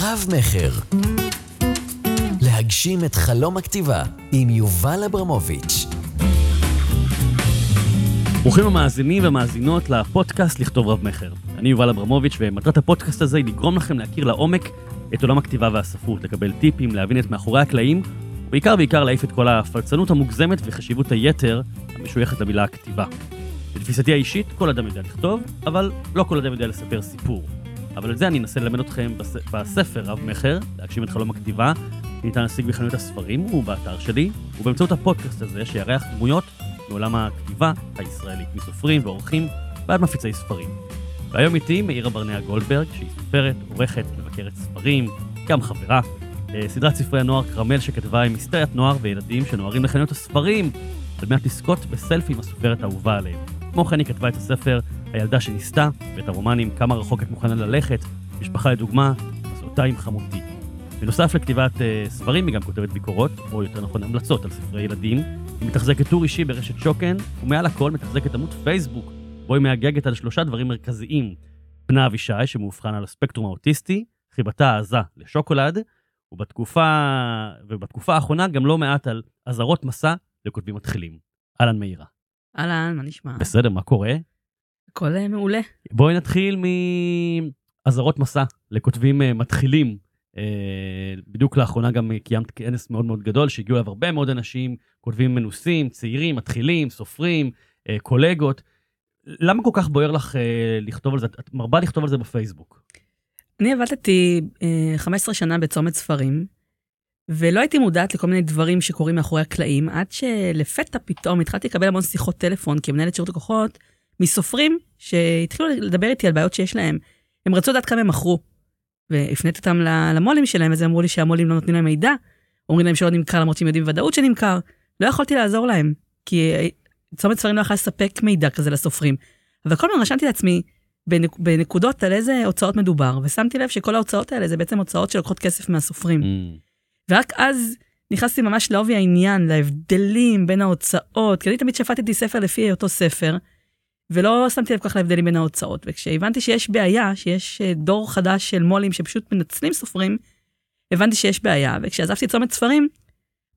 רב-מכר. להגשים את חלום הכתיבה עם יובל אברמוביץ'. ברוכים המאזינים והמאזינות לפודקאסט לכתוב רב-מכר. אני יובל אברמוביץ' ומטרת הפודקאסט הזה היא לגרום לכם להכיר לעומק את עולם הכתיבה והספרות, לקבל טיפים, להבין את מאחורי הקלעים, ובעיקר בעיקר להעיף את כל הפלצנות המוגזמת וחשיבות היתר המשויכת למילה הכתיבה. בתפיסתי האישית, כל אדם יודע לכתוב, אבל לא כל אדם יודע לספר סיפור. אבל את זה אני אנסה ללמד אתכם בס... בספר רב-מכר, להגשים את חלום הכתיבה, ניתן להשיג בחנויות הספרים ובאתר שלי, ובאמצעות הפודקאסט הזה שיארח דמויות מעולם הכתיבה הישראלית, מסופרים ועורכים ועד מפיצי ספרים. והיום איתי מאירה ברנע גולדברג, שהיא סופרת, עורכת, מבקרת ספרים, גם חברה. אה, סדרת ספרי הנוער כרמל שכתבה עם היסטריית נוער וילדים שנוערים לחנויות הספרים, על מנת לזכות בסלפי עם הסופרת האהובה עליהם. כמו כן היא כתבה את הספר הילדה שניסתה, ואת הרומנים כמה רחוק את מוכנה ללכת, משפחה לדוגמה, מסעותיי עם חמותי. בנוסף לכתיבת uh, ספרים היא גם כותבת ביקורות, או יותר נכון המלצות על ספרי ילדים. היא מתחזקת טור אישי ברשת שוקן, ומעל הכל מתחזקת עמוד פייסבוק, בו היא מהגגת על שלושה דברים מרכזיים. בנה אבישי, שמאובחן על הספקטרום האוטיסטי, חיבתה העזה לשוקולד, ובתקופה, ובתקופה האחרונה גם לא מעט על אזהרות מסע לכותבים מתחילים. אהלן מאירה. אהלן, מה נשמע? בסדר, מה קורה? הכל אה, מעולה. בואי נתחיל מאזהרות מסע לכותבים אה, מתחילים. אה, בדיוק לאחרונה גם קיימת כנס מאוד מאוד גדול שהגיעו אליו הרבה מאוד אנשים, כותבים מנוסים, צעירים, מתחילים, סופרים, קולגות. למה כל כך בוער לך לכתוב על זה? את מרבה לכתוב על זה בפייסבוק. אני עבדתי 15 שנה בצומת ספרים, ולא הייתי מודעת לכל מיני דברים שקורים מאחורי הקלעים, עד שלפתע פתאום התחלתי לקבל המון שיחות טלפון כמנהלת שירות לקוחות מסופרים שהתחילו לדבר איתי על בעיות שיש להם. הם רצו לדעת כמה הם מכרו. והפניתי אותם למו"לים שלהם, אז הם אמרו לי שהמו"לים לא נותנים להם מידע, אומרים להם שלא נמכר למרות שהם יודעים בוודאות שנמכר. לא יכולתי לעזור להם, כי צומת ספרים לא יכלה לספק מידע כזה לסופרים. אבל כל הזמן רשמתי לעצמי בנק, בנקודות על איזה הוצאות מדובר, ושמתי לב שכל ההוצאות האלה זה בעצם הוצאות שלוקחות כסף מהסופרים. Mm. ורק אז נכנסתי ממש לעובי העניין, להבדלים בין ההוצאות, כי אני תמיד שפטתי ספר לפי אותו ספר, ולא שמתי לב כל כך להבדלים בין ההוצאות. וכשהבנתי שיש בעיה, שיש אה, דור חדש של מו"לים שפשוט מנצלים סופרים, הבנתי שיש בעיה, וכשעזבתי צומת ספרים,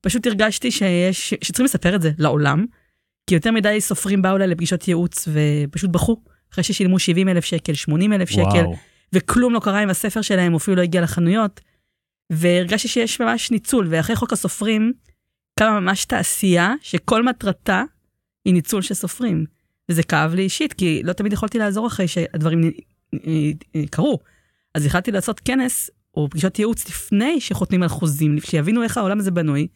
פשוט הרגשתי שיש, שצריכים לספר את זה לעולם, כי יותר מדי סופרים באו אליי לפגישות ייעוץ ופשוט בכו, אחרי ששילמו 70 אלף שקל, 80 אלף שקל, וכלום לא קרה עם הספר שלהם, אפילו לא הגיע לחנויות. והרגשתי שיש ממש ניצול, ואחרי חוק הסופרים, קמה ממש תעשייה שכל מטרתה היא ניצול של סופרים. וזה כאב לי אישית, כי לא תמיד יכולתי לעזור אחרי שהדברים קרו. אז החלטתי לעשות כנס או פגישות ייעוץ לפני שחותמים על חוזים, שיבינו איך העולם הזה בנוי,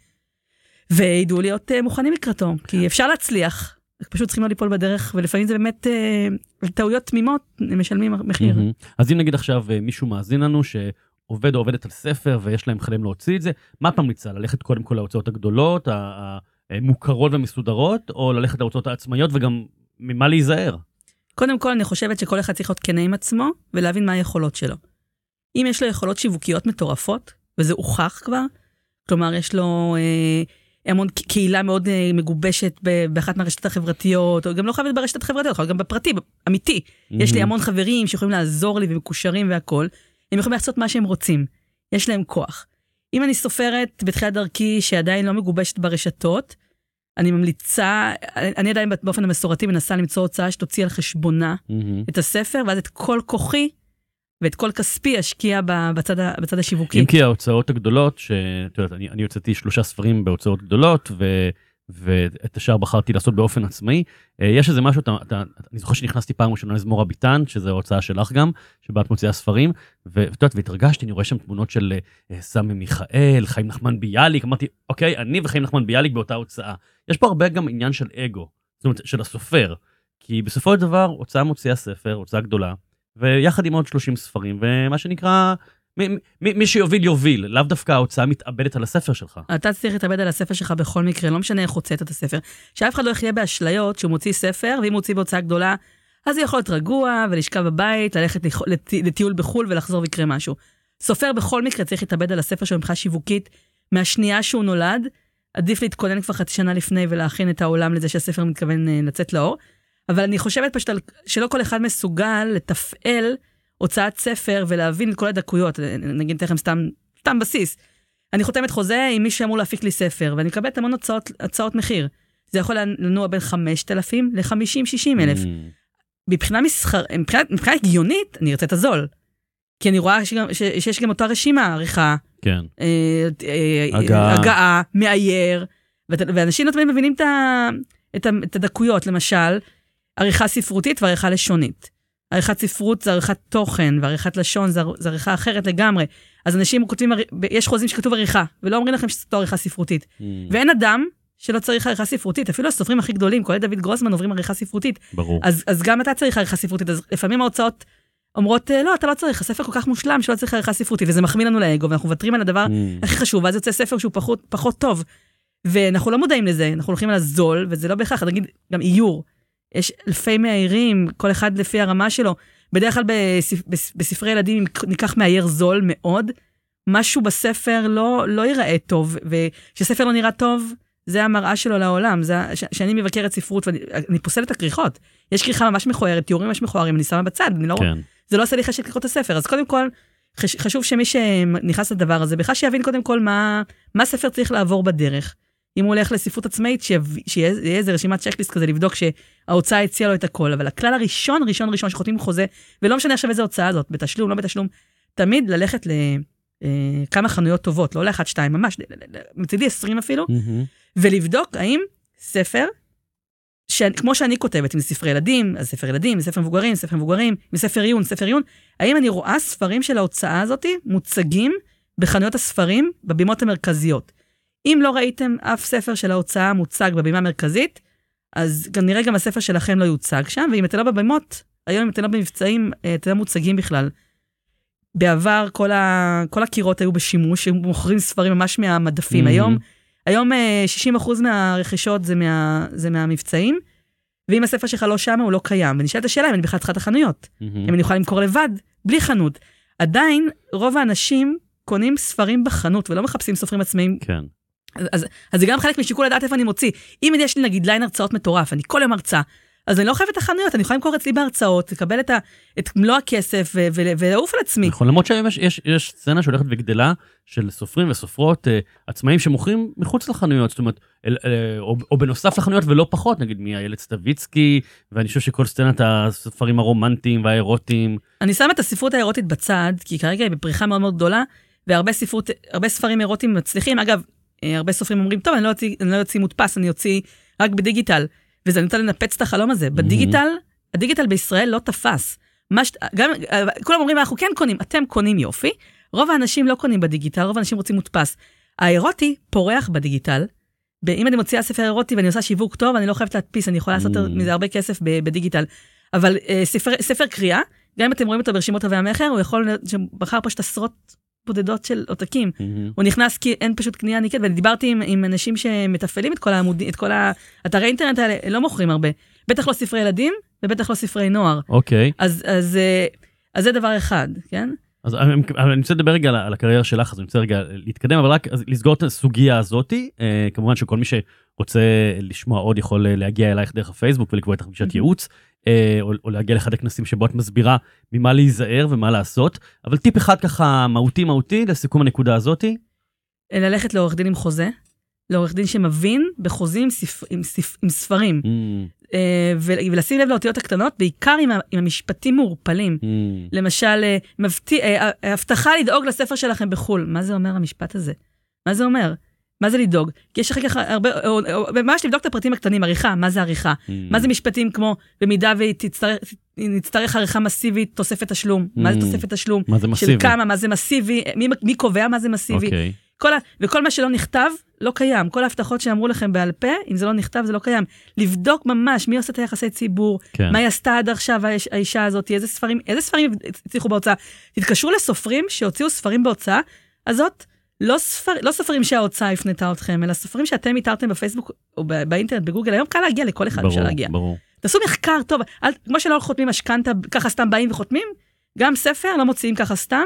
וידעו להיות uh, מוכנים לקראתו, כי אפשר להצליח, פשוט צריכים לא ליפול בדרך, ולפעמים זה באמת uh, טעויות תמימות, הם משלמים מחיר. אז אם נגיד עכשיו uh, מישהו מאזין לנו, ש... עובד או עובדת על ספר ויש להם חלם להוציא את זה, מה את ממליצה? ללכת קודם כל להוצאות הגדולות, המוכרות ומסודרות, או ללכת להוצאות העצמאיות וגם ממה להיזהר? קודם כל, אני חושבת שכל אחד צריך להיות כנה עם עצמו ולהבין מה היכולות שלו. אם יש לו יכולות שיווקיות מטורפות, וזה הוכח כבר, כלומר, יש לו אה, המון קהילה מאוד אה, מגובשת באחת מהרשתות החברתיות, או גם לא חייבת ברשתות החברתיות, יכול להיות גם בפרטי, אמיתי. Mm-hmm. יש לי המון חברים שיכולים לעזור לי ומקושרים והכול, הם יכולים לעשות מה שהם רוצים, יש להם כוח. אם אני סופרת בתחילת דרכי שעדיין לא מגובשת ברשתות, אני ממליצה, אני עדיין באופן המסורתי מנסה למצוא הוצאה שתוציא על חשבונה mm-hmm. את הספר, ואז את כל כוחי ואת כל כספי אשקיע בצד, בצד השיווקי. אם כי ההוצאות הגדולות, שאת יודעת, אני, אני הוצאתי שלושה ספרים בהוצאות גדולות, ו... ואת השאר בחרתי לעשות באופן עצמאי. אה, יש איזה משהו, אתה, אתה, אני זוכר שנכנסתי פעם ראשונה לזמורה ביטן, שזו ההוצאה שלך גם, שבה את מוציאה ספרים, ואת יודעת, והתרגשתי, אני רואה שם תמונות של אה, סמי מיכאל, חיים נחמן ביאליק, אמרתי, אוקיי, אני וחיים נחמן ביאליק באותה הוצאה. יש פה הרבה גם עניין של אגו, זאת אומרת, של הסופר, כי בסופו של דבר, הוצאה מוציאה ספר, הוצאה גדולה, ויחד עם עוד 30 ספרים, ומה שנקרא, מי שיוביל יוביל, לאו דווקא ההוצאה מתאבדת על הספר שלך. אתה צריך להתאבד על הספר שלך בכל מקרה, לא משנה איך הוצאת את הספר. שאף אחד לא יחיה באשליות שהוא מוציא ספר, ואם הוא מוציא בהוצאה גדולה, אז הוא יכול להיות רגוע ולשכב בבית, ללכת לטיול בחו"ל ולחזור ויקרה משהו. סופר בכל מקרה צריך להתאבד על הספר שלו מבחינה שיווקית, מהשנייה שהוא נולד, עדיף להתכונן כבר חצי שנה לפני ולהכין את העולם לזה שהספר מתכוון אה, לצאת לאור. אבל אני חושבת פשוט שלא כל אחד מסוגל לתפעל הוצאת ספר ולהבין את כל הדקויות, נגיד אתן לכם סתם, סתם בסיס. אני חותמת חוזה עם מישהו שאמור להפיק לי ספר, ואני מקבלת המון הצעות, הצעות מחיר. זה יכול לנוע בין 5,000 ל-50-60 אלף. Mm. מבחינה מסחר, מבחינה, מבחינה הגיונית, אני ארצה את הזול. כי אני רואה שגם, ש, שיש גם אותה רשימה, עריכה, כן. אה, אה, הגעה. הגעה, מאייר, ואת- ואנשים לא תמיד מבינים את, ה, את, ה, את הדקויות, למשל, עריכה ספרותית ועריכה לשונית. עריכת ספרות זה עריכת תוכן, ועריכת לשון זה, זה עריכה אחרת לגמרי. אז אנשים כותבים, יש חוזים שכתוב עריכה, ולא אומרים לכם שזו עריכה ספרותית. Mm. ואין אדם שלא צריך עריכה ספרותית, אפילו הסופרים הכי גדולים, כולל דוד גרוסמן, עוברים עריכה ספרותית. ברור. אז, אז גם אתה צריך עריכה ספרותית, אז לפעמים ההוצאות אומרות, "אה, לא, אתה לא צריך, הספר כל כך מושלם שלא צריך עריכה ספרותית, וזה מחמיא לנו לאגו, ואנחנו מוותרים על הדבר Mm. הכי חשוב, ואז יוצא ספר שהוא פחות, פחות טוב. ואנחנו לא מודעים לזה, אנחנו הולכים על הזול, וזה לא בהכרח, נגיד, גם איור. יש אלפי מאיירים, כל אחד לפי הרמה שלו. בדרך כלל בספ, בס- בספרי ילדים, ניקח מאייר זול מאוד, משהו בספר לא, לא ייראה טוב, וכשספר לא נראה טוב, זה המראה שלו לעולם. זה, ש- שאני מבקרת ספרות ואני אני פוסלת את הכריכות. יש כריכה ממש מכוערת, תיאורים ממש מכוערים, אני שמה בצד, אני לא, כן. זה לא עושה לי חשק לקרוא את הספר. אז קודם כל, חש, חשוב שמי שנכנס לדבר הזה, בכלל שיבין קודם כל מה, מה ספר צריך לעבור בדרך. אם הוא הולך לספרות עצמאית, שיהיה איזה רשימת צ'קליסט כזה לבדוק שההוצאה הציעה לו את הכל. אבל הכלל הראשון, ראשון, ראשון שחותמים חוזה, ולא משנה עכשיו איזה הוצאה זאת, בתשלום, לא בתשלום, תמיד ללכת לכמה חנויות טובות, לא לאחת, שתיים, ממש, מצידי 20 אפילו, מהמם. ולבדוק האם ספר, כמו שאני כותבת, אם זה ספרי ילדים, אז ספר ילדים, ספר מבוגרים, ספר מבוגרים, מספר עיון, ספר עיון, האם אני רואה ספרים של ההוצאה הזאת מוצגים בחנויות הספרים בבימות המרכזיות. אם לא ראיתם אף ספר של ההוצאה מוצג בבימה המרכזית, אז כנראה גם הספר שלכם לא יוצג שם, ואם אתם לא בבימות, היום אם אתם לא במבצעים, אה, אתם לא מוצגים בכלל. בעבר כל, ה... כל הקירות היו בשימוש, היו מוכרים ספרים ממש מהמדפים. מהמם. היום היום אה, 60% מהרכישות זה, מה, זה מהמבצעים, ואם הספר שלך לא שם, הוא לא קיים. ונשאלת השאלה אם אני בכלל צריכה את החנויות. מהמם. אם אני יכולה למכור לבד, בלי חנות. עדיין, רוב האנשים קונים ספרים בחנות ולא מחפשים סופרים עצמאיים. כן. אז, אז, זה גם חלק משיקול הדעת איפה אני מוציא. אם יש לי נגיד ליין הרצאות מטורף, אני כל יום הרצאה, אז אני לא חייבת את החנויות, אני יכולה למכור אצלי בהרצאות, לקבל את, ה, את מלוא הכסף ו- ו- ולעוף על עצמי. נכון, למרות שהיום יש, יש, יש סצנה שהולכת וגדלה של סופרים וסופרות אה, עצמאים שמוכרים מחוץ לחנויות, זאת אומרת, אל, אה, או, או בנוסף לחנויות ולא פחות, נגיד מאיילת סטוויצקי, ואני חושב שכל סצנת הספרים הרומנטיים והאירוטיים, אני שמה את הספרות האירוטית בצד, כי כרגע היא בפריחה מאוד מאוד גדולה, והרבה ספרות, ספרים אירוטיים מצליחים. אגב, הרבה סופרים אומרים, טוב, אני לא אוציא, אני לא אוציא מודפס, אני אוציא רק בדיגיטל. וזה אני רוצה לנפץ את החלום הזה. בדיגיטל, הדיגיטל בישראל לא תפס. מה ש... גם, אה, כולם אומרים, אנחנו כן קונים, אתם קונים יופי. רוב האנשים לא קונים בדיגיטל, רוב האנשים רוצים מודפס. האירוטי פורח בדיגיטל. אם אני מוציאה ספר אירוטי ואני עושה שיווק טוב, אני לא חייבת להדפיס, אני יכולה לעשות Mm. מזה הרבה כסף בדיגיטל. אבל אה, ספר, ספר קריאה, גם אם אתם רואים אותו ברשימות רבי המכר, הוא יכול שבחר פשוט עשרות בודדות של עותקים. מהמם. הוא נכנס כי אין פשוט קנייה ניקית, ואני דיברתי עם, עם אנשים שמתפעלים את כל העמודים, את כל האתרי אינטרנט האלה, לא מוכרים הרבה. בטח לא ספרי ילדים, ובטח לא ספרי נוער. אוקיי, אז, אז, אה, אז זה דבר אחד, כן? אז אני, אני רוצה לדבר רגע על, הקריירה שלך, אז אני רוצה רגע להתקדם, אבל רק לסגור את הסוגיה הזאתי, אה, כמובן שכל מי שרוצה לשמוע עוד יכול אה, להגיע אלייך דרך הפייסבוק ולקבוע איתך פגישת. ייעוץ, אה, או, או להגיע לאחד הכנסים שבו את מסבירה ממה להיזהר ומה לעשות, אבל טיפ אחד ככה מהותי מהותי לסיכום הנקודה הזאתי, ללכת לעורך דין עם חוזה, לעורך דין שמבין בחוזים ספ, עם, ספ, עם ספרים, Mm, אה, ולשים לב לאותיות הקטנות, בעיקר עם, ה- עם המשפטים מעורפלים. mm, למשל, אה, מבטיח, אה, אה, הבטחה לדאוג לספר שלכם בחו"ל. מה זה אומר המשפט הזה? מה זה אומר? מה זה לדאוג? כי יש אחר כך הרבה, או, או, ממש לבדוק את הפרטים הקטנים, עריכה, מה זה עריכה? mm. מה זה משפטים כמו, במידה ונצטרך עריכה מסיבית, תוספת תשלום. מה זה Mm. תוספת תשלום? מה זה מסיבי? של כמה, מה זה מסיבי, מי, מי קובע מה זה מסיבי. אוקיי, כל ה, וכל מה שלא נכתב, לא קיים. כל ההבטחות שאמרו לכם בעל פה, אם זה לא נכתב, זה לא קיים. לבדוק ממש מי עושה את היחסי ציבור, כן. מה היא עשתה עד עכשיו האיש, האישה הזאת, איזה ספרים, איזה ספרים הצליחו בהוצאה. תתקשרו לסופרים שהוציאו ספרים בהוצאה הזאת, לא, ספר, לא ספרים שההוצאה הפנתה אתכם, אלא ספרים שאתם איתרתם בפייסבוק או באינטרנט, בגוגל. היום קל להגיע לכל אחד אפשר להגיע. ברור. תעשו מחקר טוב, אל, כמו שלא חותמים משכנתה, ככה סתם באים וחותמים, גם ספר לא מוציאים ככה סתם.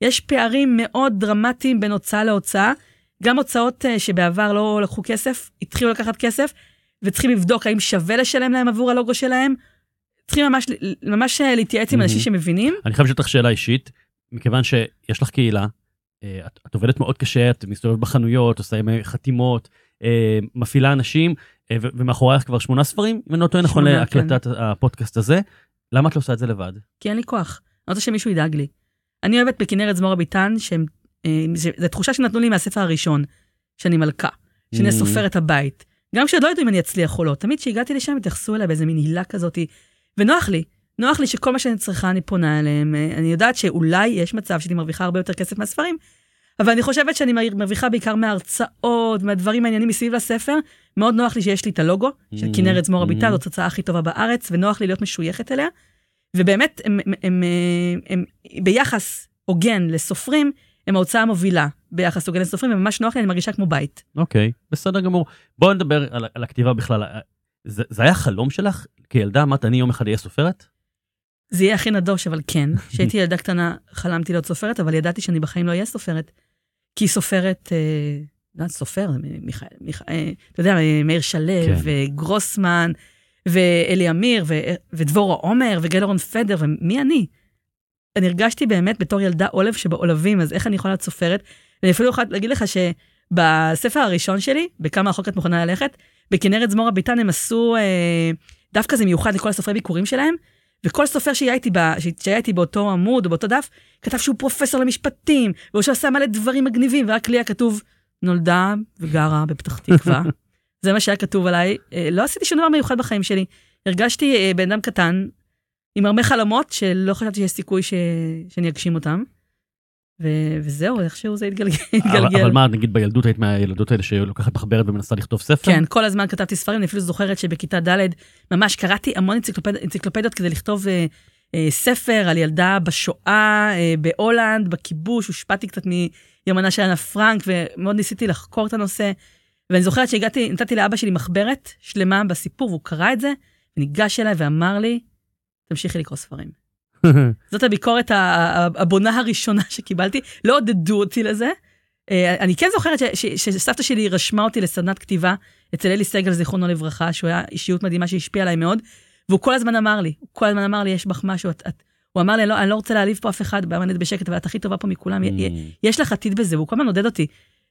יש פערים מאוד דרמטיים בין הוצאה להוצאה. גם הוצאות אה, שבעבר לא לקחו כסף, התחילו לקחת כסף, וצריכים לבדוק האם שווה לשלם להם עבור הלוגו שלהם. צריכים ממש, ממש אה, להתייעץ עם. אנשים שמבינים. אני חייב לשאול אותך שאלה אישית, מכיוון שיש לך קהילה, אה, את, את עובדת מאוד קשה, את מסתובבת בחנויות, עושה חתימות, מפעילה אנשים, ומאחורייך כבר שמונה ספרים, אם אני לא טועה נכון שמונה, להקלטת הפודקאסט הזה. למה את לא עושה את זה לבד? כי אין לי כוח. אני רוצה שמישהו ידאג לי. אני אוהבת בכנרת זמורה ביטן, שהם, אה, תחושה שנתנו לי מהספר הראשון, שאני מלכה, שאני Mm. סופרת הבית. גם כשעוד לא ידעו אם אני אצליח או לא, תמיד כשהגעתי לשם התייחסו אליי באיזה מין הילה כזאת, ונוח לי. נוח לי שכל מה שאני צריכה אני פונה אליהם. אה, אני יודעת שאולי יש מצב שאני מרוויחה הרבה יותר כסף מהספרים, אבל אני חושבת שאני מר- מרוויחה בעיקר מההרצאות, מהדברים העניינים מסביב לספר. מאוד נוח לי שיש לי את הלוגו של Mm, כנרת זמורה. ביטן, זאת התוצאה הכי טובה בארץ, ונוח לי להיות משויכת אליה. ובאמת, הם, הם, הם, הם, הם ביחס הוגן לסופרים, הם ההוצאה המובילה ביחס הוגן לסופרים, וממש נוח לי, אני מרגישה כמו בית. אוקיי, בסדר גמור. בואו נדבר על, על הכתיבה בכלל. זה, זה היה חלום שלך? כילדה אמרת, אני יום אחד אהיה סופרת? זה יהיה הכי נדוש, אבל כן. כשהייתי ילדה קטנה חלמתי להיות סופרת, אבל ידעתי שאני בחיים לא אהיה סופרת. כי סופרת, אה, לא סופר, מיכאל, מיכאל, אה, אתה יודע, מאיר שלו, כן. וגרוסמן, ואלי אמיר, ו, ודבורה עומר, וגלרון פדר, ומי אני? אני הרגשתי באמת בתור ילדה עולב שבעולבים, אז איך אני יכולה להיות סופרת? ואני אפילו יכולה להגיד לך שבספר הראשון שלי, בכמה רחוק את מוכנה ללכת, בכנרת זמורה ביטן הם עשו, אה, דווקא זה מיוחד לכל הסופרי ביקורים שלהם, וכל סופר שהיה איתי, ב, שהיה איתי באותו עמוד או באותו דף, כתב שהוא פרופסור למשפטים, והוא שעשה מלא דברים מגניבים, ורק לי היה כתוב, נולדה וגרה בפתח תקווה. זה מה שהיה כתוב עליי. אה, לא עשיתי שום דבר מיוחד בחיים שלי. הרגשתי אה, בן אדם קטן, עם הרבה חלומות, שלא חשבתי שיש סיכוי ש... שאני אגשים אותם. ו... וזהו, איכשהו זה התגלגל. אבל. אבל מה, נגיד בילדות היית מהילדות האלה שלוקחת מחברת ומנסה לכתוב ספר? כן, כל הזמן כתבתי ספרים, אני אפילו זוכרת שבכיתה ד' ממש קראתי המון אנציקלופד... אנציקלופדיות כדי לכתוב אה, אה, ספר על ילדה בשואה, אה, בהולנד, בכיבוש, הושפעתי קצת מיומנה של אנה פרנק, ומאוד ניסיתי לחקור את הנושא. ואני זוכרת שהגעתי, נתתי לאבא שלי מחברת שלמה בסיפור, והוא קרא את זה, וניגש אליי ואמר לי, תמשיכי לקרוא ספרים. זאת הביקורת הבונה הראשונה שקיבלתי, לא עודדו אותי לזה. אה, אני כן זוכרת ש- ש- שסבתא שלי רשמה אותי לסדנת כתיבה אצל אלי סגל, זיכרונו לברכה, שהוא היה אישיות מדהימה שהשפיעה עליי מאוד, והוא כל הזמן אמר לי, הוא כל הזמן אמר לי, יש בך משהו, את, את, הוא אמר לי, לא, אני לא רוצה להעליב פה אף אחד, עומדת בשקט, אבל את הכי טובה פה מכולם, Mm. יש לך עתיד בזה, והוא כל הזמן עודד אותי.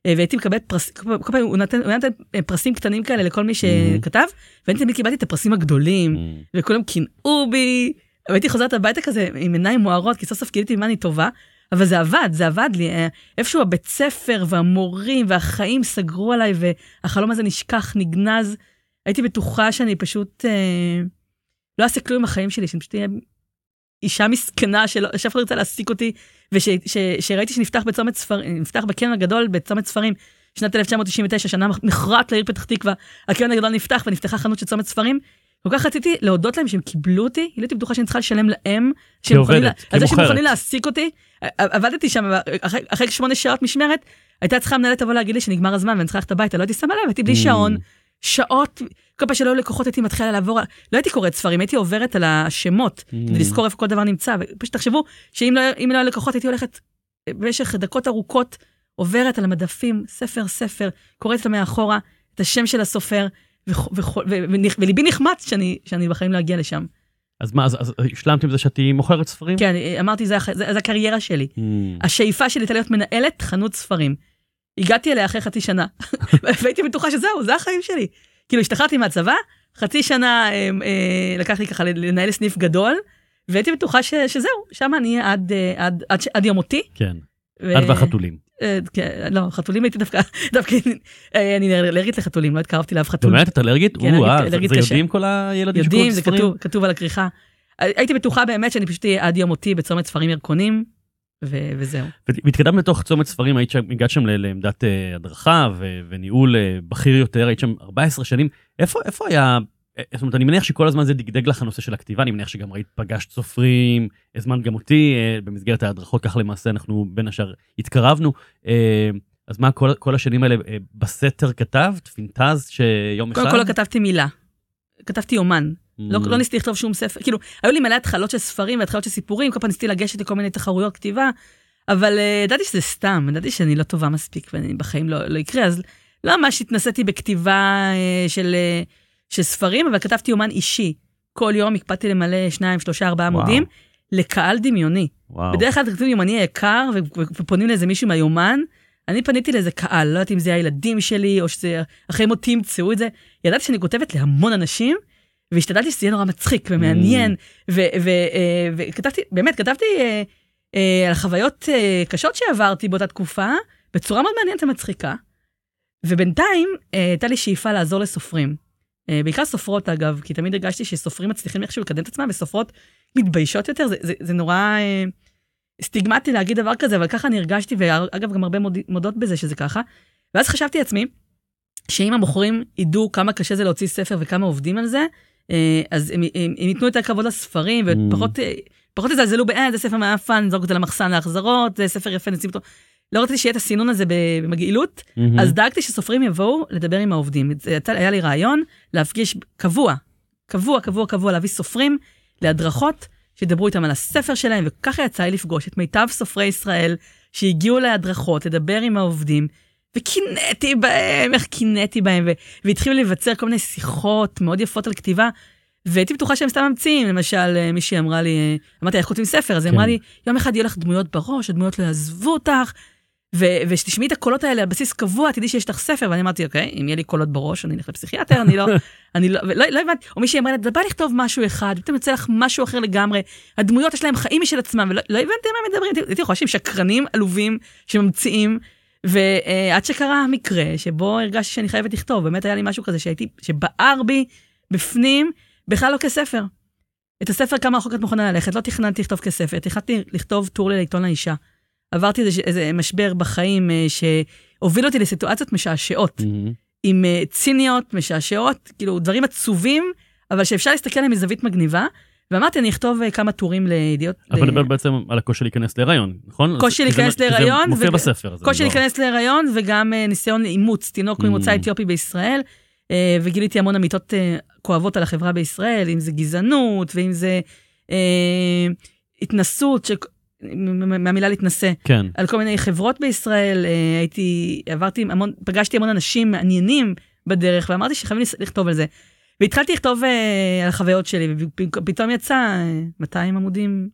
אה, והייתי מקבלת פרס, כל פעם- הוא נתן, הוא נתן אה, פרסים קטנים כאלה לכל מי שכתב, ואני תמיד קיבלתי את הפרסים הגדולים, וכולם קינאו בי, והייתי חוזרת הביתה כזה עם עיניים מוארות, כי סוף סוף גיליתי במה אני טובה, אבל זה עבד, זה עבד לי. אה, איפשהו הבית ספר והמורים והחיים סגרו עליי, והחלום הזה נשכח, נגנז. הייתי בטוחה שאני פשוט אה, לא אעשה כלום עם החיים שלי, שאני פשוט אהיה אישה מסכנה שאף אחד לא ירצה להעסיק אותי, ושראיתי שנפתח בצומת ספרים, נפתח בקרן הגדול בצומת ספרים, שנת 1999, שנה מכרעת לעיר פתח תקווה, הקרן הגדול נפתח ונפתחה חנות של צומת ספרים. כל כך רציתי להודות להם שהם קיבלו אותי, היא לא הייתי בטוחה שאני צריכה לשלם להם, כעובדת, לה- על זה שהם כמוכרת. מוכנים להעסיק אותי. עבדתי שם אחרי, אחרי שמונה שעות משמרת, הייתה צריכה המנהלת לבוא להגיד לי שנגמר הזמן ואני צריכה ללכת הביתה, לא הייתי שמה לב, הייתי בלי שעון, שעות, כל פעם שלא היו לקוחות הייתי מתחילה לעבור, לא הייתי קוראת ספרים, הייתי עוברת על השמות, כדי לזכור איפה כל דבר נמצא, ופשוט תחשבו שאם לא, לא היו לקוחות הייתי הולכת במשך דקות ארוכות, עוברת על המדפים, ספר ספר, קוראת אותם מאחורה, את השם של הסופר, וליבי נחמץ שאני, שאני בחיים לא אגיע לשם. אז מה, אז, אז השלמת עם זה שאת תהיי מוכרת ספרים? כן, אמרתי, זה, זה, זה הקריירה שלי. Mm. השאיפה שלי הייתה להיות מנהלת חנות ספרים. הגעתי אליה אחרי חצי שנה, והייתי בטוחה שזהו, זה החיים שלי. כאילו, השתחררתי מהצבא, חצי שנה אה, אה, לקח לי ככה לנהל סניף גדול, והייתי בטוחה ש, שזהו, שם אני אהיה עד, אה, עד, עד, עד יום מותי. כן, ו- את והחתולים. אה, כן, לא, חתולים הייתי דווקא, דווקא אה, אני אלרגית לחתולים, לא התקרבתי לאף חתול. באמת, את אלרגית? כן, או, אלרגית- אה, זה אלרגית זה קשה. יודעים כל הילדים יודעים, זה כתוב על הכריכה. הייתי בטוחה באמת שאני פשוט אהיה עד יום מותי בצומת ספרים ירקונים, ו- וזהו. והתקדמת לתוך צומת ספרים, היית שם, הגעת שם לעמדת אה, הדרכה ו- וניהול אה, בכיר יותר, היית שם 14 שנים. איפה, איפה היה, אה, זאת אומרת, אני מניח שכל הזמן זה דגדג לך הנושא של הכתיבה, אני מניח שגם ראית, פגשת סופרים, הזמנת גם אותי, במסגרת ההדרכות, כך למעשה אנחנו בין השאר התקרבנו. אז מה, כל, כל השנים האלה בסתר כתבת, פינטז, שיום אחד? קודם כל לא כתבתי מילה. כתבתי אומן, לא, Mm. לא ניסיתי לכתוב שום ספר, כאילו, היו לי מלא התחלות של ספרים והתחלות של סיפורים, כל פעם ניסיתי לגשת לכל מיני תחרויות כתיבה, אבל uh, ידעתי שזה סתם, ידעתי שאני לא טובה מספיק ואני בחיים לא, לא יקרה, אז לא ממש התנסיתי בכתיבה uh, של, uh, של ספרים, אבל כתבתי אומן אישי. כל יום הקפדתי למלא שניים, שלושה, ארבעה. עמודים, לקהל דמיוני. וואו. בדרך כלל כותבים יומני יקר, ופונים לאיזה מישהו מהיומן. אני פניתי לאיזה קהל, לא יודעת אם זה הילדים שלי, או שזה אחרי מותי ימצאו את זה. ידעתי שאני כותבת להמון אנשים, והשתדלתי שזה יהיה נורא מצחיק ומעניין, ו- אה, וכתבתי, באמת, כתבתי אה, אה, על חוויות קשות שעברתי באותה תקופה, בצורה מאוד מעניינת ומצחיקה. ובינתיים הייתה לי שאיפה לעזור לסופרים. בעיקר סופרות אגב, כי תמיד הרגשתי שסופרים מצליחים איכשהו לקדם את עצמם, וסופרות מתביישות יותר, זה, זה, זה נורא סטיגמטי להגיד דבר כזה, אבל ככה אני הרגשתי, ואגב גם הרבה מוד, מודות בזה שזה ככה. ואז חשבתי לעצמי, שאם המוכרים ידעו כמה קשה זה להוציא ספר וכמה עובדים על זה, אז הם, הם, הם ייתנו יותר כבוד לספרים, ופחות אה, פחות יזלזלו ב, אה, זה ספר מאפן, נזרוק אותו למחסן להחזרות, זה ספר יפה, נשים אותו. לא רציתי שיהיה את הסינון הזה במגעילות, מהמם. אז דאגתי שסופרים יבואו לדבר עם העובדים. היה לי רעיון להפגיש קבוע, קבוע, קבוע, קבוע, להביא סופרים להדרכות, שידברו איתם על הספר שלהם, וככה יצא לי לפגוש את מיטב סופרי ישראל, שהגיעו להדרכות, לדבר עם העובדים, וקינאתי בהם, איך קינאתי בהם, ו- והתחילו להיווצר כל מיני שיחות מאוד יפות על כתיבה. והייתי בטוחה שהם סתם ממציאים, למשל אה, מישהי אמרה לי, אה, אמרתי לה, איך כותבים ספר? אז היא אמרה כן. לי, יום אחד יהיו לך דמויות בראש, הדמויות לא יעזבו אותך, ו- ושתשמעי את הקולות האלה על בסיס קבוע, תדעי שיש לך ספר, ואני אמרתי, אוקיי, אם יהיה לי קולות בראש, אני אלך לפסיכיאטר, אני לא, אני לא, ולא, לא הבנתי, או מישהי אמרה לה, בא לכתוב משהו אחד, ופתאום יוצא לך משהו אחר לגמרי, הדמויות יש להם חיים משל עצמם, ולא לא הבנתי מה מדברים, הייתי שהם שקרנים עלובים שממציאים, ועד שקרה המקרה שבו הרגשתי שאני חייבת לכתוב, באמת היה לי משהו כזה שהייתי, שבער בי בפנים, בכלל לא כספר. את הספר כמה רחוק את מוכנה ללכת, לא תכננתי לכתוב כספר, תכננתי לכתוב טור לעיתון האישה. עברתי איזה, איזה משבר בחיים אה, שהוביל אותי לסיטואציות משעשעות, מהמם. עם אה, ציניות משעשעות, כאילו דברים עצובים, אבל שאפשר להסתכל עליהם מזווית מגניבה. ואמרתי, אני אכתוב אה, כמה טורים לידיעות. אבל מדבר בעצם על הקושי להיכנס להיריון, נכון? קושי להיכנס כי זה להיריון, מופיע בספר. קושי לא- להיכנס להיריון וגם אה, ניסיון לאימוץ תינוק ממוצא Mm. אתיופי בישראל, אה, וגיליתי המון אמיתות כואבות על החברה בישראל, אם זה גזענות ואם זה התנסות, מהמילה להתנשא, כן. על כל מיני חברות בישראל, הייתי, עברתי המון, פגשתי המון אנשים מעניינים בדרך, ואמרתי שחייבים לכתוב על זה. והתחלתי לכתוב אה, על החוויות שלי, ופתאום יצא אה, 200 עמודים,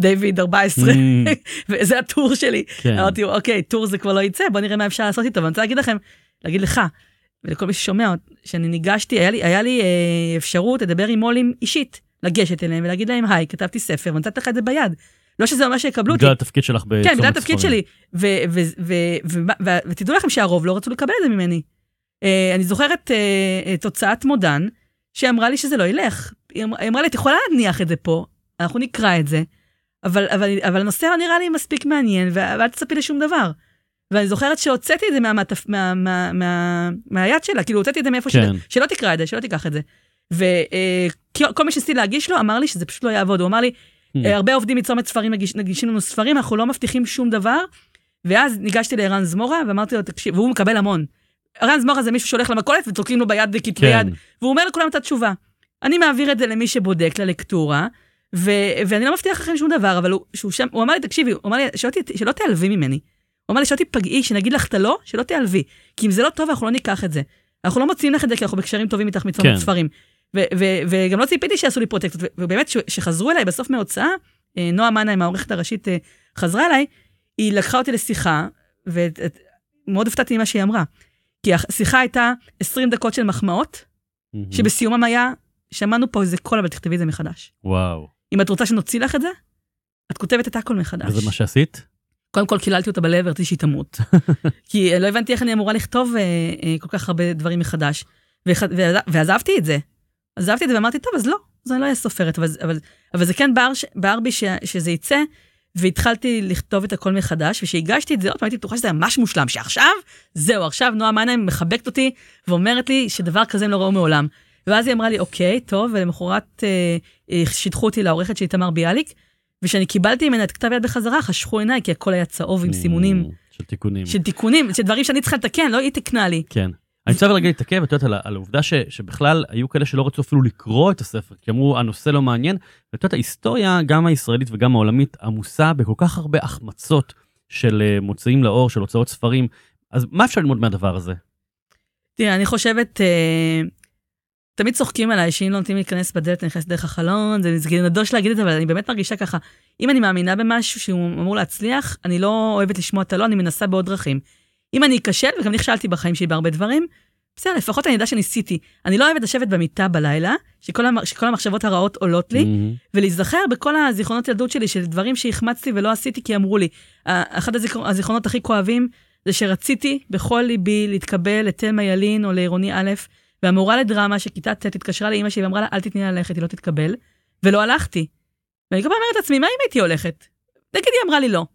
דיוויד 14, Mm, וזה הטור שלי. כן. אמרתי, אוקיי, טור זה כבר לא יצא, בוא נראה מה אפשר לעשות איתו. ואני רוצה להגיד לכם, להגיד לך, ולכל מי ששומע, שאני ניגשתי, היה לי, היה לי אה, אפשרות לדבר עם מו"לים אישית, לגשת אליהם ולהגיד להם, היי, כתבתי ספר, ונתתי לך את זה ביד. לא שזה אומר שיקבלו אותי. בגלל התפקיד שלך בצומת כן, בגלל התפקיד ספרים. שלי. ותדעו לכם שהרוב לא רצו לקבל את זה ממני. אה, אני זוכרת אה, אה, תוצאת מודן, שאמרה לי שזה לא ילך. היא אמרה- היא אמרה לי, את יכולה להניח את זה פה, אנחנו נקרא את זה, אבל, אבל, אבל הנושא לא נראה לי מספיק מעניין, ואל תצפי לשום דבר. ואני זוכרת שהוצאתי את זה מה, מה, מה, מה, מה, מהיד שלה, כאילו הוצאתי את זה מאיפה כן. שלה, שלא תקרא את זה, שלא תיקח את זה. וכל מי שניסיתי להגיש לו, אמר לי שזה פשוט לא יעבוד. הוא אמר לי, Hmm. אה, הרבה עובדים מצומת ספרים מגיש, מגישים לנו ספרים, אנחנו לא מבטיחים שום דבר. ואז ניגשתי לערן זמורה ואמרתי לו, תקשיב, והוא מקבל המון. ערן זמורה זה מישהו שהולך למכולת ותוקעים לו ביד כתבי כן. יד, והוא אומר לכולם את התשובה. אני מעביר את זה למי שבודק, ללקטורה, ו- ואני לא מבטיח לכם שום דבר, אבל הוא, שהוא שם, הוא אמר לי, תקשיבי, הוא אמר לי, שלא, ת- שלא תיעלבי ממני. הוא אמר לי, שלא תיפגעי, שנגיד לך את הלא, שלא תיעלבי. כי אם זה לא טוב, אנחנו לא ניקח את זה. אנחנו לא מוציאים לך את זה כי אנחנו בקשרים טובים איתך מצומת כן. ספרים. ו- ו- וגם לא ציפיתי שיעשו לי פרוטקציות, ו- ובאמת, ש- שחזרו אליי בסוף מההוצאה, אה, נועה מנהיים, העורכת הראשית, אה, חזרה אליי, היא לקחה אותי לשיחה, ומאוד הופתעתי ממה שהיא אמרה. כי השיחה הייתה 20 דקות של מחמאות, מהמם. שבסיומם היה, שמענו פה איזה קול, אבל תכתבי את זה מחדש. וואו. אם את רוצה שנוציא לך את זה, את כותבת את הכל מחדש. וזה מה שעשית? קודם כל קיללתי אותה בלב, רציתי שהיא תמות. כי לא הבנתי איך אני אמורה לכתוב אה, אה, כל כך הרבה דברים מחדש. וח- ועז- ועזבתי את זה. עזבתי את זה ואמרתי, טוב, אז לא, אז אני לא אהיה סופרת. אבל, אבל, אבל זה כן בער, בער בי ש, שזה יצא, והתחלתי לכתוב את הכל מחדש, וכשהגשתי את זה עוד פעם הייתי בטוחה שזה ממש מושלם, שעכשיו, זהו, עכשיו נועה מנהיים מחבקת אותי ואומרת לי שדבר כזה הם לא ראו מעולם. ואז היא אמרה לי, אוקיי, טוב, ולמחרת אה, אה, שידחו אותי לעורכת של איתמר ביאליק, וכשאני קיבלתי ממנה את כתב יד בחזרה, חשכו עיניי, כי הכל היה צהוב עם סימונים Mm, של תיקונים. של תיקונים, של דברים שאני צריכה לתקן, לא היא תיקנה לי. כן. אני רוצה רגע להתעכב, את יודעת, על העובדה שבכלל היו כאלה שלא רצו אפילו לקרוא את הספר, כי אמרו, הנושא לא מעניין. ואת יודעת, ההיסטוריה, גם הישראלית וגם העולמית, עמוסה בכל כך הרבה החמצות של אה, מוציאים לאור, של הוצאות ספרים. אז מה אפשר ללמוד מהדבר הזה? תראה, אני חושבת, אה, תמיד צוחקים עליי שאם לא נותנים להיכנס בדלת, אני נכנסת דרך החלון, זה זה נדוש להגיד את זה, אבל אני באמת מרגישה ככה. אם אני מאמינה במשהו שהוא אמור להצליח, אני לא אוהבת לשמוע את הלא, אני מנסה בעוד דרכים. אם אני אכשל, וגם נכשלתי בחיים שלי בהרבה דברים, בסדר, לפחות אני יודע שניסיתי. אני לא אוהבת לשבת במיטה בלילה, שכל, המ... שכל המחשבות הרעות עולות לי, מהמם. ולהיזכר בכל הזיכרונות ילדות שלי, של דברים שהחמצתי ולא עשיתי כי אמרו לי. אחד הזיכר... הזיכרונות הכי כואבים, זה שרציתי בכל ליבי להתקבל לתלמה ילין או לעירוני א', והמורה לדרמה שכיתה ט' התקשרה לאימא שלי ואמרה לה, אל תתני לה ללכת, היא לא תתקבל, ולא הלכתי. ואני כל פעם אומרת לעצמי, מה אם הייתי הולכת? נגיד היא אמרה לי לא.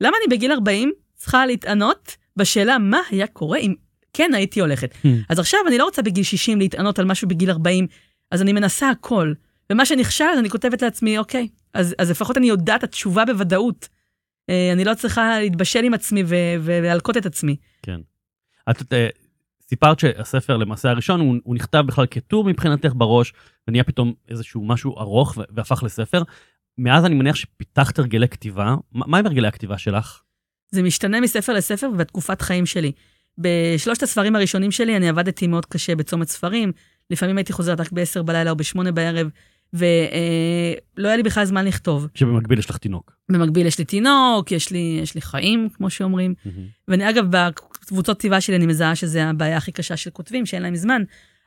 למה אני בגיל 40 צריכה להתענות בשאלה מה היה קורה אם כן הייתי הולכת? Hmm. אז עכשיו אני לא רוצה בגיל 60 להתענות על משהו בגיל 40, אז אני מנסה הכל. ומה שנכשל, אני כותבת לעצמי, אוקיי, אז, אז לפחות אני יודעת התשובה בוודאות. אה, אני לא צריכה להתבשל עם עצמי ו- ו- ולהלקות את עצמי. כן. את אה, סיפרת שהספר למעשה הראשון הוא, הוא נכתב בכלל כטור מבחינתך בראש ונהיה פתאום איזשהו משהו ארוך והפך לספר. מאז אני מניח שפיתחת הרגלי כתיבה. מה מה עם הרגלי הכתיבה שלך? זה משתנה מספר לספר ובתקופת חיים שלי. בשלושת הספרים הראשונים שלי אני עבדתי מאוד קשה בצומת ספרים, לפעמים הייתי חוזרת רק ב-10 בלילה או ב-8 בערב, ולא היה לי בכלל זמן לכתוב. שבמקביל יש לך תינוק. במקביל יש לי תינוק, יש לי, יש לי חיים, כמו שאומרים. ואני אגב, בקבוצות כתיבה שלי אני מזהה שזה הבעיה הכי קשה של כותבים, שאין להם זמן,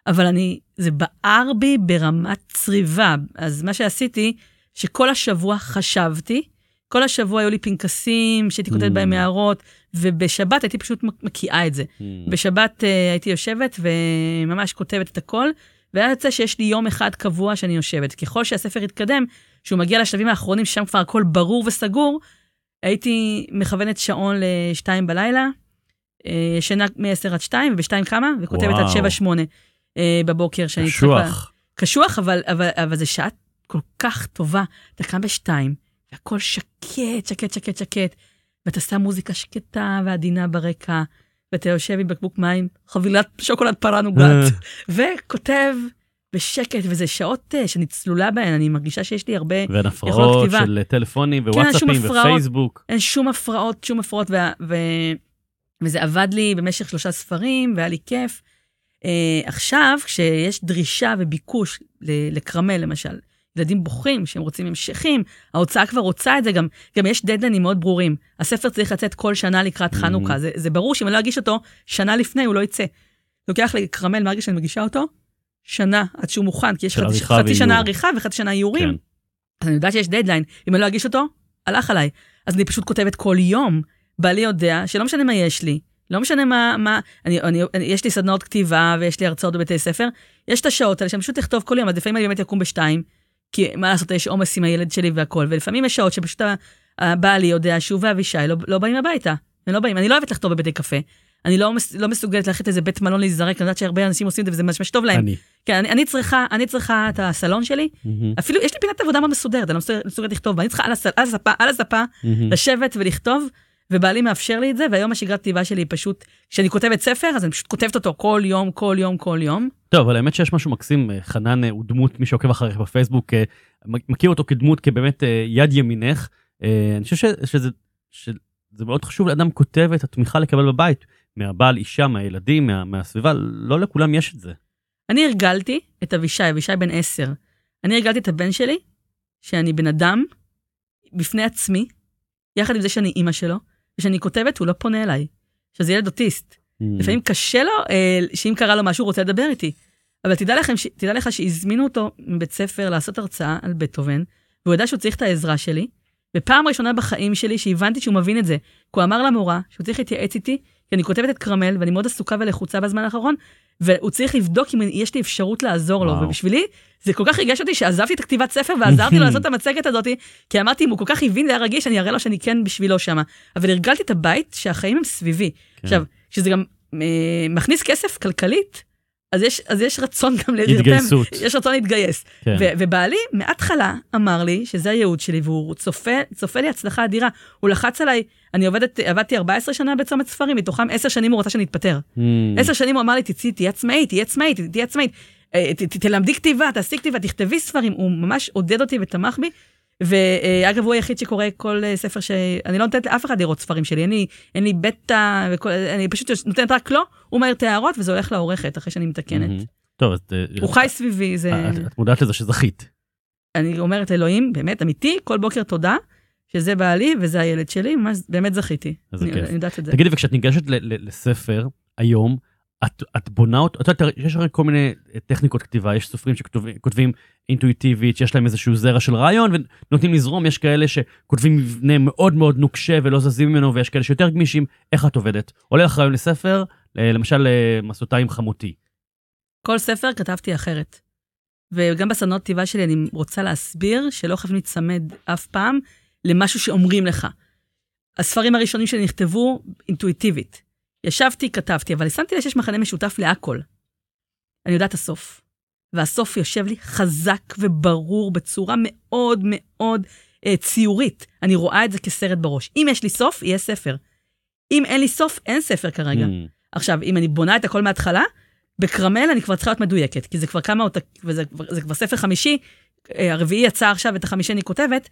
אבל אני, זה בער בי ברמת צריבה. אז מה שעשיתי, שכל השבוע חשבתי, כל השבוע היו לי פנקסים שהייתי כותבת Mm. בהם הערות, ובשבת הייתי פשוט מקיאה את זה. בשבת אה, הייתי יושבת וממש כותבת את הכל, והיה יוצא שיש לי יום אחד קבוע שאני יושבת. ככל שהספר התקדם, שהוא מגיע לשלבים האחרונים, ששם כבר הכל ברור וסגור, הייתי מכוונת שעון לשתיים בלילה, אה, שינה מ-10 עד 2, וב-2 קמה, וכותבת עד וואו. 7-8 אה, בבוקר, שאני צריכה... קשוח. קשוח, אבל, אבל, אבל זו שעה כל כך טובה. אתה קם בשתיים, והכל שקט, שקט, שקט, שקט, ואתה שם מוזיקה שקטה ועדינה ברקע, ואתה יושב עם בקבוק מים, חבילת שוקולד פרה נוגת, וכותב בשקט, וזה שעות אה, שאני צלולה בהן, אני מרגישה שיש לי הרבה, ואין יכולות הפרעות כתיבה. של טלפונים כן, ווואטסאפים הפרעות. ופייסבוק. אין שום הפרעות, שום הפרעות, ו... ו... וזה עבד לי במשך שלושה ספרים, והיה לי כיף. אה, עכשיו, כשיש דרישה וביקוש לקרמל, למשל, ילדים בוכים שהם רוצים המשכים, ההוצאה כבר רוצה את זה, גם, גם יש דדליינים מאוד ברורים. הספר צריך לצאת כל שנה לקראת Mhm. חנוכה, זה, זה ברור שאם אני לא אגיש אותו, שנה לפני הוא לא יצא. לוקח לי קרמל מהרגע שאני מגישה אותו, שנה עד שהוא מוכן, כי יש חצי, חצי שנה ואיור. עריכה וחצי שנה איורים. כן. אז אני יודעת שיש דדליין, אם אני לא אגיש אותו, הלך עליי. אז אני פשוט כותבת כל יום. בעלי יודע שלא משנה מה יש לי, לא משנה מה, מה אני, אני, אני, יש לי סדנאות כתיבה ויש לי הרצאות בבתי ספר, יש את השעות האלה שאני פשוט אכתוב כל יום, אז לפעמים אני באמת אקום בשתיים, כי מה לעשות, יש עומס עם הילד שלי והכל, ולפעמים יש שעות שפשוט הבעלי יודע שהוא ואבישי לא, לא באים הביתה. הם לא באים, אני לא אוהבת לכתוב בבתי קפה. אני לא, מס, לא מסוגלת ללכת לאיזה בית מלון להיזרק, אני יודעת שהרבה אנשים עושים את זה וזה ממש טוב להם. אני. כן, אני, אני צריכה, אני צריכה את הסלון שלי, מהמם. אפילו יש לי פינת עבודה מאוד מסודרת, אני לא מסוגלת- מסוגלת לכתוב, ואני צריכה על, הס, על הספה, על הספה, מהמם. לשבת ולכתוב, ובעלי מאפשר לי את זה, והיום השגרת כתיבה שלי היא פשוט, כשאני כותבת ספר, אז אני פשוט כותבת אותו כל יום, כל יום, כל יום. טוב, אבל האמת שיש משהו מקסים, אה, חנן אה, הוא דמות, מי שעוקב אחריך בפייסבוק, אה, מכיר אותו כדמות, כבאמת יד ימינך. אני חושב שזה, שזה מאוד חשוב לאדם כותב את התמיכה לקבל בבית, מהבעל, אישה, מהילדים, מה, מהסביבה, לא לכולם יש את זה. אני הרגלתי את אבישי, אבישי בן עשר. אני הרגלתי את הבן שלי, שאני בן אדם, בפני עצמי, יחד עם זה שאני אימא שלו, וכשאני כותבת, הוא לא פונה אליי. שזה ילד אוטיסט. לפעמים קשה לו, אה, שאם קרה לו משהו, הוא רוצה לדבר איתי. אבל תדע, לכם, ש- תדע לך שהזמינו אותו מבית ספר לעשות הרצאה על בטהובן, והוא ידע שהוא צריך את העזרה שלי, ופעם ראשונה בחיים שלי שהבנתי שהוא מבין את זה, כי הוא אמר למורה שהוא צריך להתייעץ איתי, כי אני כותבת את כרמל, ואני מאוד עסוקה ולחוצה בזמן האחרון, והוא צריך לבדוק אם יש לי אפשרות לעזור לו, וואו. ובשבילי זה כל כך ריגש אותי שעזבתי את הכתיבת ספר ועזרתי לו לעשות את המצגת הזאת, כי אמרתי, אם הוא כל כך הבין והיה רגיש, אני אראה לו שאני כן בשבילו שמה. אבל הרגלתי את הבית שהחיים הם סביבי. כן. עכשיו, שזה גם אה, מכניס כסף כלכלית, אז יש, אז יש רצון גם להירתם, התגייסות. יש רצון להתגייס. כן. ו- ובעלי מההתחלה אמר לי שזה הייעוד שלי והוא צופה, צופה לי הצלחה אדירה. הוא לחץ עליי, אני עובדת, עבדתי 14 שנה בצומת ספרים, מתוכם 10 שנים הוא רצה שאני אתפטר. מהמם. עשר שנים הוא אמר לי, תצאי, תהיי עצמאית, תהיי עצמאית, תהיי עצמאית. אה, תלמדי כתיבה, תעשי כתיבה, תכתבי ספרים. הוא ממש עודד אותי ותמך בי. ואגב, הוא היחיד שקורא כל אה, ספר ש... אני לא נותנת לאף אחד לראות ספרים שלי, לי, אין לי בטא, וכל... אני פשוט נותנת רק לו, הוא מעיר את ההערות וזה הולך לעורכת אחרי שאני מתקנת. מהמם. טוב, אז... אה, הוא חי סביבי, זה... את, את מודעת לזה שזכית. אני אומרת לאלוהים, באמת, אמיתי, כל בוקר תודה, שזה בעלי וזה הילד שלי, ממש, באמת זכיתי. איזה אני, כיף. אני יודעת את זה. תגידי, וכשאת ניגשת ל- ל- לספר היום, את, את בונה אותו, את יודעת, יש הרי כל מיני אה, טכניקות כתיבה, יש סופרים שכותבים אינטואיטיבית, שיש להם איזשהו זרע של רעיון ונותנים לזרום, יש כאלה שכותבים מבנה מאוד מאוד נוקשה ולא זזים ממנו, ויש כאלה שיותר גמישים, איך את עובדת? עולה לך רעיון לספר, ל- למשל אה, מסעותיים חמותי. כל ספר כתבתי אחרת. וגם בסדנות כתיבה שלי אני רוצה להסביר שלא חייבים להיצמד אף פעם למשהו שאומרים לך. הספרים הראשונים שלי נכתבו אינטואיטיבית. ישבתי, כתבתי, אבל שמתי לב שיש מכנה משותף להכל. אני יודעת הסוף. והסוף יושב לי חזק וברור בצורה מאוד מאוד אה, ציורית. אני רואה את זה כסרט בראש. אם יש לי סוף, יהיה ספר. אם אין לי סוף, אין ספר כרגע. Mm, עכשיו, אם אני בונה את הכל מההתחלה, בכרמל אני כבר צריכה להיות מדויקת, כי זה כבר כמה, אות- וזה זה כבר ספר חמישי, אה, הרביעי יצא עכשיו, את החמישי אני כותבת,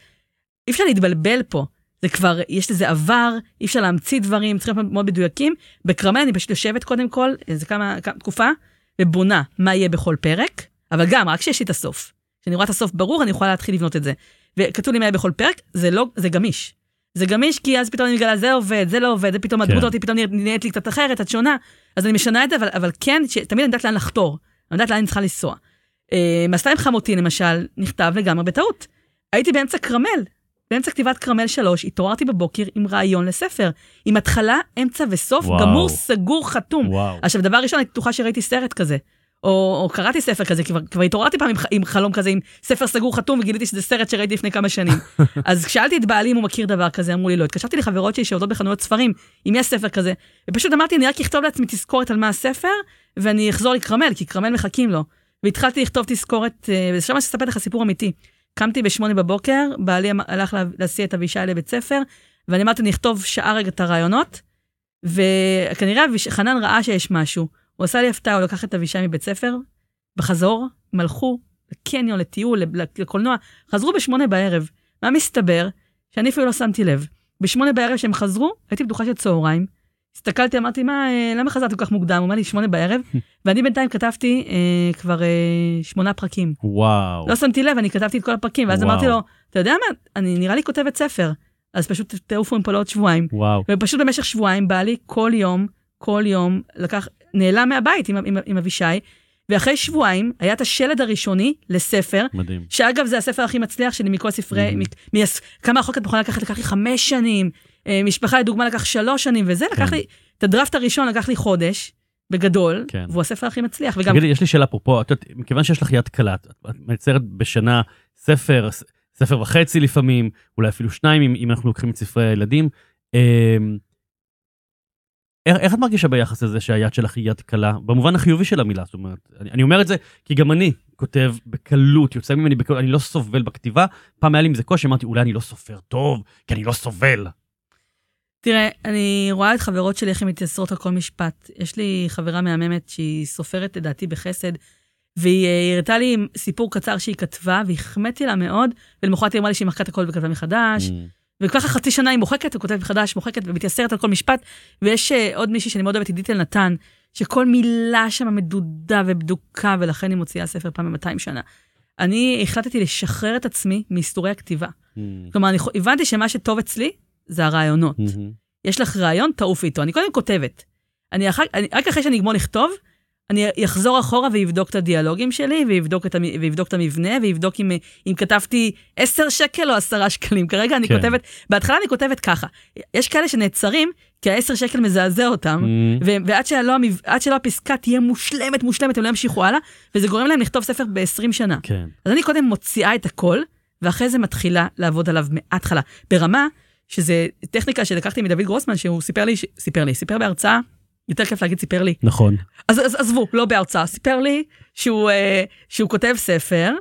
אי אפשר להתבלבל פה. זה כבר, יש לזה עבר, אי אפשר להמציא דברים, צריכים להיות מאוד מדויקים. בכרמל אני פשוט יושבת קודם כל, איזה כמה, כמה תקופה, ובונה מה יהיה בכל פרק, אבל גם, רק כשיש לי את הסוף. כשאני רואה את הסוף ברור, אני יכולה להתחיל לבנות את זה. וכתוב לי מה יהיה בכל פרק, זה לא, זה גמיש. זה גמיש כי אז פתאום אני מגלה, זה עובד, זה לא עובד, זה פתאום הדמות כן. אותי פתאום נראית לי קצת אחרת, את שונה. אז אני משנה את זה, אבל, אבל כן, ש- תמיד אני יודעת לאן לחתור. אני יודעת לאן אני צריכה לנסוע. אה, מסע עם חמותי למשל, נכתב לגמרי בטעות. הייתי באמצע כרמל, באמצע כתיבת כרמל 3, התעוררתי בבוקר עם רעיון לספר. עם התחלה, אמצע וסוף, וואו. גמור, סגור, חתום. וואו. עכשיו, דבר ראשון, הייתי בטוחה שראיתי סרט כזה. או, או קראתי ספר כזה, כבר, כבר התעוררתי פעם עם, עם חלום כזה, עם ספר סגור חתום, וגיליתי שזה סרט שראיתי לפני כמה שנים. אז כשאלתי את בעלי אם הוא מכיר דבר כזה, אמרו לי לא. התקשרתי לחברות שלי שעובדות בחנויות ספרים, אם יש ספר כזה, ופשוט אמרתי, אני רק אכתוב לעצמי תזכורת על מה הספר, ואני אחזור לכרמל, כי כרמל מחכים לו. והתחלתי לכתוב תזכורת, אה, ושם אני אספר לך סיפור אמיתי. קמתי בשמונה בבוקר, בעלי אמ- הלך לה- להסיע את אבישי לבית ספר, ואני אמרתי, אני אכתוב שעה רגע את הרעיונות, וכנראה חנן ראה שיש משהו. הוא עשה לי הפתעה, הוא לקח את אבישי מבית ספר, בחזור, הם הלכו לקניון, לטיול, לקולנוע, חזרו בשמונה בערב. מה מסתבר? שאני אפילו לא שמתי לב. בשמונה בערב שהם חזרו, הייתי בטוחה של צהריים. הסתכלתי, אמרתי, מה, אה, למה חזרתי כל כך מוקדם? הוא אומר לי, שמונה בערב, ואני בינתיים כתבתי אה, כבר אה, שמונה פרקים. וואו. לא שמתי לב, אני כתבתי את כל הפרקים, ואז וואו. אמרתי לו, אתה יודע מה, אני נראה לי כותבת ספר. אז פשוט תעופו מפה לעוד שבועיים. וואו. ופשוט במשך שבועיים בא לי כל יום, כל יום, לקח, נעלם מהבית עם, עם, עם אבישי, ואחרי שבועיים היה את השלד הראשוני לספר, מדהים. שאגב זה הספר הכי מצליח שלי מכל ספרי, מהמם. מ, מ, כמה רחוק את יכולה לקחת, לקח לי חמש שנים, משפחה לדוגמה לקח שלוש שנים, וזה לקח כן. לי, את הדראפט הראשון לקח לי חודש, בגדול, כן. והוא הספר הכי מצליח, וגם, תגידי, יש לי שאלה אפרופו, את יודעת, מכיוון שיש לך יד קלה, את מייצרת בשנה ספר, ספר וחצי לפעמים, אולי אפילו שניים, אם, אם אנחנו לוקחים את ספרי הילדים. אמ, איך, איך את מרגישה ביחס לזה שהיד שלך היא יד קלה, במובן החיובי של המילה, זאת אומרת, אני, אני אומר את זה כי גם אני כותב בקלות, יוצא ממני בקלות, אני לא סובל בכתיבה. פעם היה לי עם זה קושי, אמרתי, אולי אני לא סופר טוב, כי אני לא סובל. תראה, אני רואה את חברות שלי איך הן מתייסרות על כל משפט. יש לי חברה מהממת שהיא סופרת לדעתי בחסד, והיא אה, הראתה לי סיפור קצר שהיא כתבה, והחמאתי לה מאוד, ולמחרת היא אמרה לי שהיא מחקה את הכל וכתבה מחדש, Mm, וככה חצי שנה היא מוחקת וכותבת מחדש, מוחקת ומתייסרת על כל משפט. ויש אה, עוד מישהי שאני מאוד אוהבת, עידית אלנתן, שכל מילה שם מדודה ובדוקה, ולכן היא מוציאה ספר פעם ב-200 שנה. אני החלטתי לשחרר את עצמי מאיסורי הכתיבה. mm, כלומר, אני הבנתי שמה שטוב אצלי זה הרעיונות. mm, יש לך רעיון, תעוף איתו. אני קודם כותבת. אני אחר, אני, רק אחרי שאני אגמור לכתוב, אני אחזור אחורה ואבדוק את הדיאלוגים שלי, ויבדוק את, המ, ויבדוק את המבנה, ויבדוק אם, אם כתבתי 10 שקל או 10 שקלים. כרגע אני כן. כותבת, בהתחלה אני כותבת ככה. יש כאלה שנעצרים, כי ה-10 שקל מזעזע אותם, mm. ו- ועד שלא, שלא הפסקה תהיה מושלמת, מושלמת, הם לא ימשיכו הלאה, וזה גורם להם לכתוב ספר ב-20 שנה. כן. אז אני קודם מוציאה את הכל, ואחרי זה מתחילה לעבוד עליו מההתחלה. ברמה שזה טכניקה שלקחתי מדוד גרוסמן, שהוא סיפר לי, סיפר לי, סיפר בהרצאה, יותר כיף להגיד סיפר לי. נכון. אז, אז עזבו, לא בהרצאה, סיפר לי שהוא, אה, שהוא כותב ספר,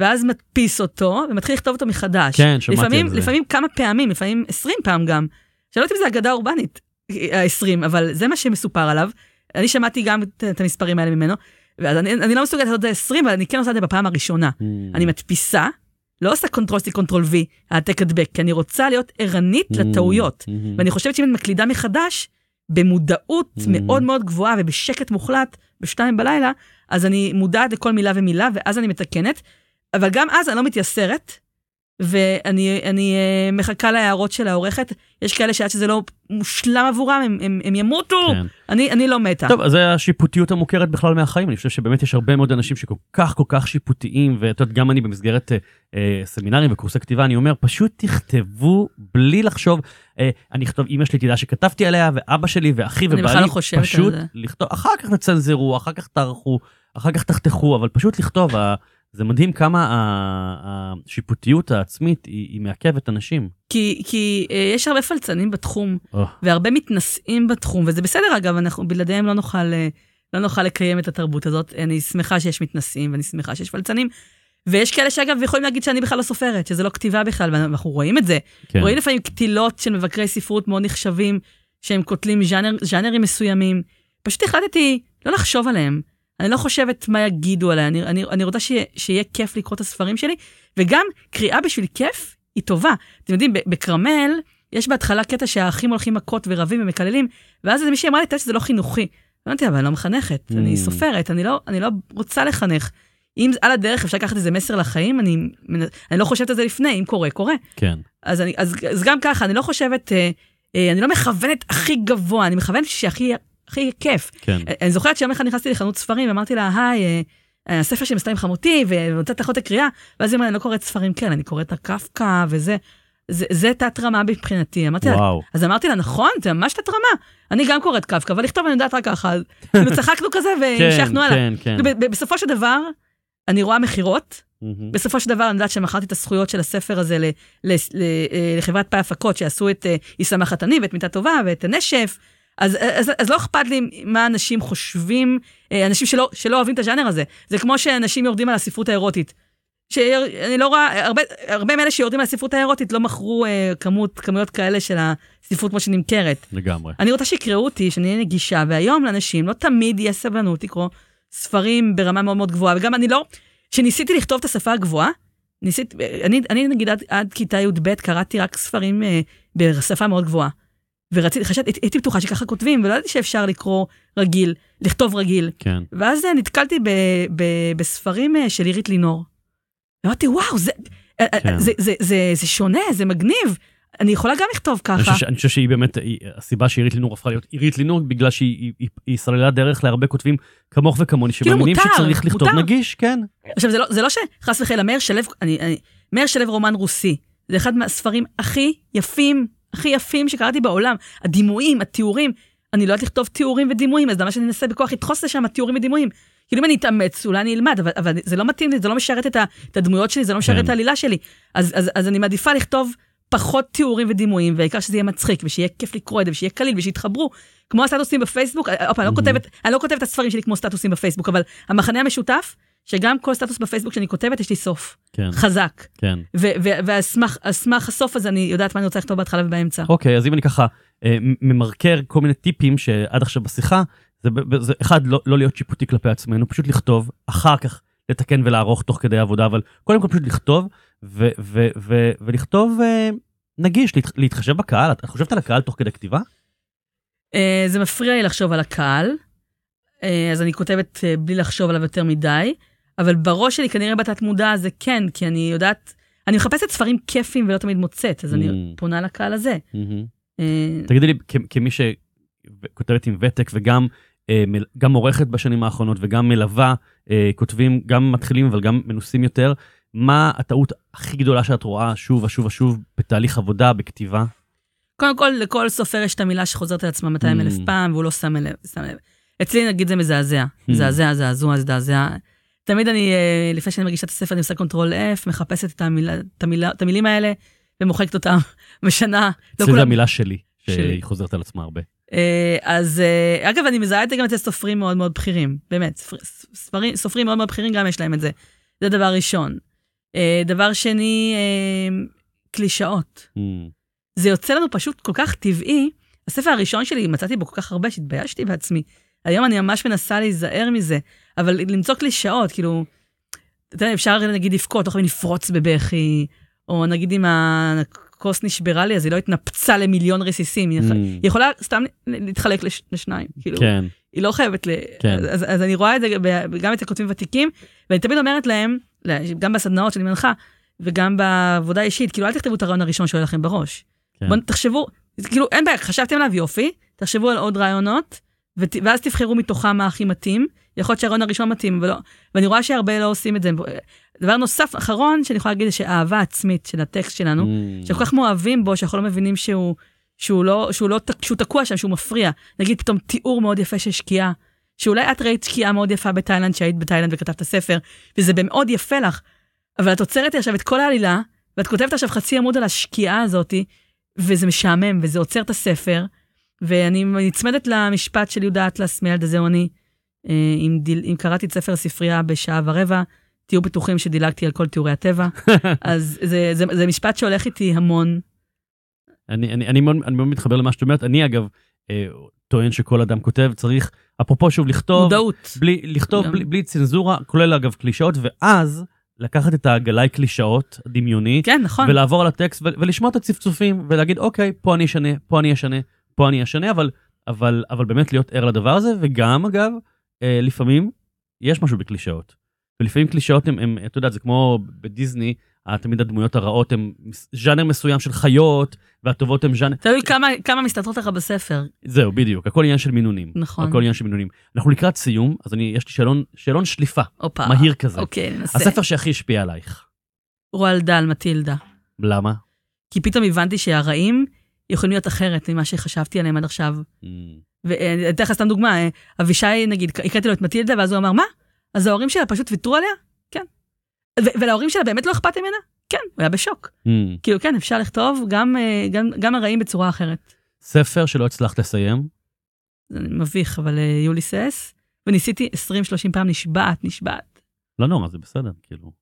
ואז מדפיס אותו, ומתחיל לכתוב אותו מחדש. כן, שמעתי לפעמים, על זה. לפעמים כמה פעמים, לפעמים 20 פעם גם. שאני לא יודעת אם זה אגדה אורבנית, ה-20, אבל זה מה שמסופר עליו. אני שמעתי גם את, את המספרים האלה ממנו, ואז אני, אני לא מסוגלת לעשות את זה 20, אבל אני כן עושה את זה בפעם הראשונה. Mm. אני מדפיסה, לא עושה control C, control V, העתק הדבק, כי אני רוצה להיות ערנית Mm. לטעויות. Mm. ואני חושבת שאם אני מקלידה מחדש, במודעות Mm. מאוד מאוד גבוהה ובשקט מוחלט בשתיים בלילה, אז אני מודעת לכל מילה ומילה, ואז אני מתקנת, אבל גם אז אני לא מתייסרת, ואני אני, אה, מחכה להערות של העורכת. יש כאלה שעד שזה לא מושלם עבורם, הם, הם, הם ימותו. כן. אני, אני לא מתה. טוב, אז זה השיפוטיות המוכרת בכלל מהחיים, אני חושב שבאמת יש הרבה מאוד אנשים שכל כך כל כך שיפוטיים, ואת יודעת, גם אני במסגרת אה, אה, סמינרים וקורסי כתיבה, אני אומר, פשוט תכתבו בלי לחשוב, אה, אני אכתוב, אמא שלי תדע שכתבתי עליה, ואבא שלי ואחי אני בכלל ובעלי, לא חושבת פשוט. לכתוב, אחר כך תצנזרו, אחר כך תערכו, אחר כך תחתכו, אבל פשוט לכתוב, זה מדהים כמה השיפוטיות העצמית היא, היא מעכבת אנשים. כי, כי אה, יש הרבה פלצנים בתחום, או, והרבה מתנשאים בתחום, וזה בסדר אגב, אנחנו בלעדיהם לא נוכל, אה, לא נוכל לקיים את התרבות הזאת. אני שמחה שיש מתנשאים, ואני שמחה שיש פלצנים. ויש כאלה שאגב יכולים להגיד שאני בכלל לא סופרת, שזה לא כתיבה בכלל, ואנחנו רואים את זה. כן. רואים לפעמים קטילות של מבקרי ספרות מאוד נחשבים, שהם קוטלים ז'אנר, ז'אנרים מסוימים. פשוט החלטתי לא לחשוב עליהם. אני לא חושבת מה יגידו עליי, אני, אני, אני רוצה שיהיה, שיהיה כיף לקרוא את הספרים שלי, וגם קריאה בשביל כיף היא טובה. אתם יודעים, בכרמל, יש בהתחלה קטע שהאחים הולכים מכות ורבים ומקללים, ואז איזה מישהי אמרה לי, "אתה יודע שזה לא חינוכי. אמרתי, אבל אני לא מחנכת, Mm. אני סופרת, אני לא, אני לא רוצה לחנך. אם על הדרך אפשר לקחת איזה מסר לחיים, אני, אני לא חושבת על זה לפני, אם קורה, קורה. כן, אז, אני, אז, אז גם ככה, אני לא חושבת, אה, אה, אני לא מכוונת הכי גבוה, אני מכוונת שהכי הכי כיף. כן. אני זוכרת שיום אחד נכנסתי לחנות ספרים, ואמרתי לה, היי, אה, אה, הספר שלי מסתיים עם חמותי, ונותנת לך עוד הקריאה, ואז היא אמרה, אני לא קוראת ספרים כן, אני קוראת את הקפקא וזה. זה, זה תת-רמה מבחינתי. אמרתי לה. אז אמרתי לה, נכון, זה ממש תת-רמה. אני גם קוראת קפקא, אבל לכתוב אני יודעת רק ככה. כאילו צחקנו כזה כן, והמשכנו הלאה. כן, כן. ב- בסופו של דבר, אני רואה מכירות, מהמם. בסופו של דבר אני יודעת שמכרתי את הזכויות של הספר הזה ל- ל- ל- אה, לחברת פאי הפקות, שעשו את אה, עיסאם החתני ואת מיטה טובה ואת הנשף. אז, אז, אז לא אכפת לי מה אנשים חושבים, אה, אנשים שלא, שלא אוהבים את הז'אנר הזה. זה כמו שאנשים יורדים על הספרות האירוטית. שאני לא רואה, הרבה, הרבה מאלה שיורדים על הספרות האירוטית לא מכרו אה, כמות, כמויות כאלה של הספרות כמו שנמכרת. לגמרי. אני רוצה שיקראו אותי, שאני אהיה נגישה, והיום לאנשים לא תמיד יש סבלנות לקרוא ספרים ברמה מאוד מאוד גבוהה, וגם אני לא, כשניסיתי לכתוב את השפה הגבוהה, ניסיתי, אני, אני נגיד עד, עד כיתה י"ב קראתי רק ספרים אה, בשפה מאוד גבוהה. ורציתי, חשבתי, הייתי בטוחה שככה כותבים, ולא ידעתי שאפשר לקרוא רגיל, לכתוב רגיל. כן. ואז אה, נתקלתי ב, ב, בספרים אה, של עירית לינור. ואמרתי, וואו, זה, אה, כן. זה, זה, זה, זה שונה, זה מגניב. אני יכולה גם לכתוב אני ככה. חושב, ש- אני חושב שהיא באמת, היא- הסיבה שעירית לינור הפכה להיות עירית לינור, בגלל שהיא היא- היא- היא סללה דרך להרבה כותבים כמוך וכמוני, שמאמינים כאילו, שצריך לכתוב מותר. נגיש, כן. עכשיו, זה לא, זה לא שחס וחלילה, מאיר שלו, אני, אני, מאיר שלו רומן רוסי. זה אחד מהספרים הכי יפים, הכי יפים שקראתי בעולם. הדימויים, התיאורים, אני לא יודעת לכתוב תיאורים ודימויים, אז למה שאני אנסה בכוח לדחוס לשם תיאורים ודימויים? כאילו אם אני אתאמץ, אולי אני אלמד, אבל, אבל זה לא מתאים לי, זה לא משרת את, ה, את הדמויות שלי, זה לא משרת כן. את העלילה שלי. אז, אז, אז אני מעדיפה לכתוב פחות תיאורים ודימויים, והעיקר שזה יהיה מצחיק, ושיהיה כיף לקרוא את זה, ושיהיה קליל, ושיתחברו. כמו הסטטוסים בפייסבוק, אה, עוד פעם, לא אני לא כותבת את הספרים שלי כמו סטטוסים בפייסבוק, אבל המחנה המשותף, שגם כל סטטוס בפייסבוק שאני כותבת, יש לי סוף. כן, חזק. כן. ועל סמך- הסוף הזה אני יודעת מה אני רוצה לכתוב בהתחלה ובאמצע. אוקיי, אז אם אני ככה אה, ממרקר כל מיני טיפים שעד עכשיו בשיחה, זה, זה אחד, לא, לא להיות שיפוטי כלפי עצמנו, פשוט לכתוב, אחר כך לתקן ולערוך תוך כדי עבודה, אבל קודם כל פשוט לכתוב, ו- ו- ו- ולכתוב אה, נגיש, להת- להתחשב בקהל. את חושבת על הקהל תוך כדי כתיבה? אה, זה מפריע לי לחשוב על הקהל, אה, אז אני כותבת אה, בלי לחשוב עליו יותר מדי, אבל בראש שלי כנראה בתת מודע זה כן, כי אני יודעת, אני מחפשת ספרים כיפים ולא תמיד מוצאת, אז אני Mm. פונה לקהל הזה. מהמם. אה, תגידי לי, כמי שכותבת עם ותק וגם אה, גם עורכת בשנים האחרונות וגם מלווה אה, כותבים, גם מתחילים אבל גם מנוסים יותר, מה הטעות הכי גדולה שאת רואה שוב ושוב ושוב בתהליך עבודה, בכתיבה? קודם כל, לכל סופר יש את המילה שחוזרת על עצמה 200 אלף Mm. פעם, והוא לא שם לב. שם לב. אצלי נגיד זה מזעזע, מזעזע, זעזוע, זעזע. תמיד אני, אה, לפני שאני מגישה את הספר, אני עושה control F, מחפשת את, המילה, את, המילה, את המילים האלה, ומוחקת אותם, משנה. לא אצלי זה כולם- המילה שלי. שהיא חוזרת על עצמה הרבה. אה, אז אה, אגב, אני מזהה את זה גם אצל סופרים מאוד מאוד בכירים, באמת, ספר, ספרים, סופרים מאוד מאוד בכירים גם יש להם את זה. זה דבר ראשון. דבר שני, קלישאות. Mm, זה יוצא לנו פשוט כל כך טבעי. הספר הראשון שלי, מצאתי בו כל כך הרבה שהתביישתי בעצמי. היום אני ממש מנסה להיזהר מזה, אבל למצוא קלישאות, כאילו, אתה יודע, אפשר נגיד לבכות, לא יכולים לפרוץ בבכי, או נגיד עם הכוס נשברה לי, אז היא לא התנפצה למיליון רסיסים. היא, Mm. היא יכולה סתם להתחלק לש, לשניים. כאילו, כן. היא לא חייבת ל... כן. אז, אז אני רואה את זה גם אצל כותבים ותיקים, ואני תמיד אומרת להם, גם בסדנאות שאני מנחה, וגם בעבודה אישית, כאילו, אל תכתבו את הרעיון הראשון שעולה לכם בראש. כן. בואו תחשבו, כאילו, אין בעיה, חשבתם עליו יופי, תחשבו על עוד רעיונות, ות, ואז תבחרו מתוכם מה הכי מתאים. יכול להיות שהרעיון הראשון מתאים, ולא, ואני רואה שהרבה לא עושים את זה. דבר נוסף, אחרון, שאני יכולה להגיד, זה שהאהבה העצמית של הטקסט שלנו, Mm. שכל כך מאוהבים בו, שאנחנו לא מבינים שהוא, שהוא לא, שהוא לא, שהוא תקוע שם, שהוא מפריע. נגיד פתאום תיאור מאוד יפה של שקיעה, שאולי את ראית שקיעה מאוד יפה בתאילנד, שהיית בתאילנד וכתבת ספר, וזה מאוד יפה לך, אבל את עוצרת עכשיו את כל העלילה, ואת כותבת עכשיו חצי עמוד על השקיעה הזאתי, וזה משעמם, וזה עוצר את הספר, ואני נצמדת למשפט של יהודה אטלס מילד הזה אני, אה, אם, דיל, אם קראתי את ספר הספרייה בשעה ורבע, תהיו בטוחים שדילגתי על כל תיאורי הטבע. אז זה, זה, זה משפט שהולך איתי המון. אני, אני, אני, מאוד, אני מאוד מתחבר למה שאת אומרת. אני אגב אה, טוען שכל אדם כותב, צריך, אפרופו שוב, לכתוב, מודעות. בלי, לכתוב גם. בלי, בלי צנזורה, כולל אגב קלישאות, ואז לקחת את הגלאי קלישאות הדמיוני, כן, נכון. ולעבור על הטקסט ו- ולשמוע את הצפצופים, ולהגיד, אוקיי, פה אני אשנה, פה אני אשנה, פה אני אשנה, אבל, אבל, אבל באמת להיות ער לדבר הזה, וגם, אגב, אה, לפעמים יש משהו בקלישאות. ולפעמים קלישאות הם, הם, אתה יודע, זה כמו בדיסני, תמיד הדמויות הרעות מס- ז'אנר מסוים של חיות, והטובות הם ז'אנר... תלוי כמה, כמה מסתתרות לך בספר. זהו, בדיוק, הכל עניין של מינונים. נכון. הכל עניין של מינונים. אנחנו לקראת סיום, אז אני, יש לי שאלון, שאלון שליפה, הופה. מהיר כזה. אוקיי, ננסה. הספר שהכי השפיע עלייך. רועל דל, מטילדה. למה? כי פתאום הבנתי שהרעים יכולים להיות אחרת ממה שחשבתי עליהם עד עכשיו. Mm, ואני אתן לך סתם דוגמה, אה, אבישי, נגיד, הקראתי לו את מטילדה, ואז הוא אמר, מה? אז ההורים שלה פשוט ויתרו עליה? כן. ולהורים שלה באמת לא אכפת ממנה? כן, הוא היה בשוק. mm. כאילו, כן, אפשר לכתוב גם, אה, גם, גם הרעים בצורה אחרת. ספר שלא הצלחת לסיים? זה מביך, אבל אה, יוליסס, וניסיתי 20-30 פעם, נשבעת, נשבעת. לא נורא, זה בסדר, כאילו.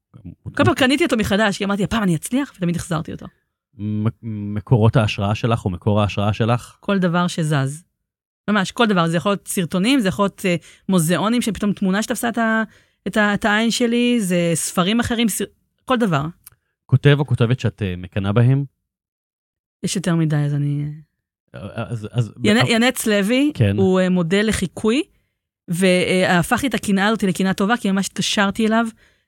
כל פעם קניתי אותו מחדש, כי אמרתי, הפעם אני אצליח, ותמיד החזרתי אותו. מקורות ההשראה שלך או מקור ההשראה שלך? כל דבר שזז. ממש, כל דבר. זה יכול להיות סרטונים, זה יכול להיות אה, מוזיאונים שפתאום תמונה שתפסה את, ה, את, ה, את העין שלי, זה ספרים אחרים, סר... כל דבר. כותב או כותבת שאת אה, מקנאה בהם? יש יותר מדי, אז אני... אה, אז... אז ינ- ינץ לוי, כן. הוא מודל לחיקוי, והפך לי את הקנאה הזאת לקנאה טובה, כי ממש התקשרתי אליו,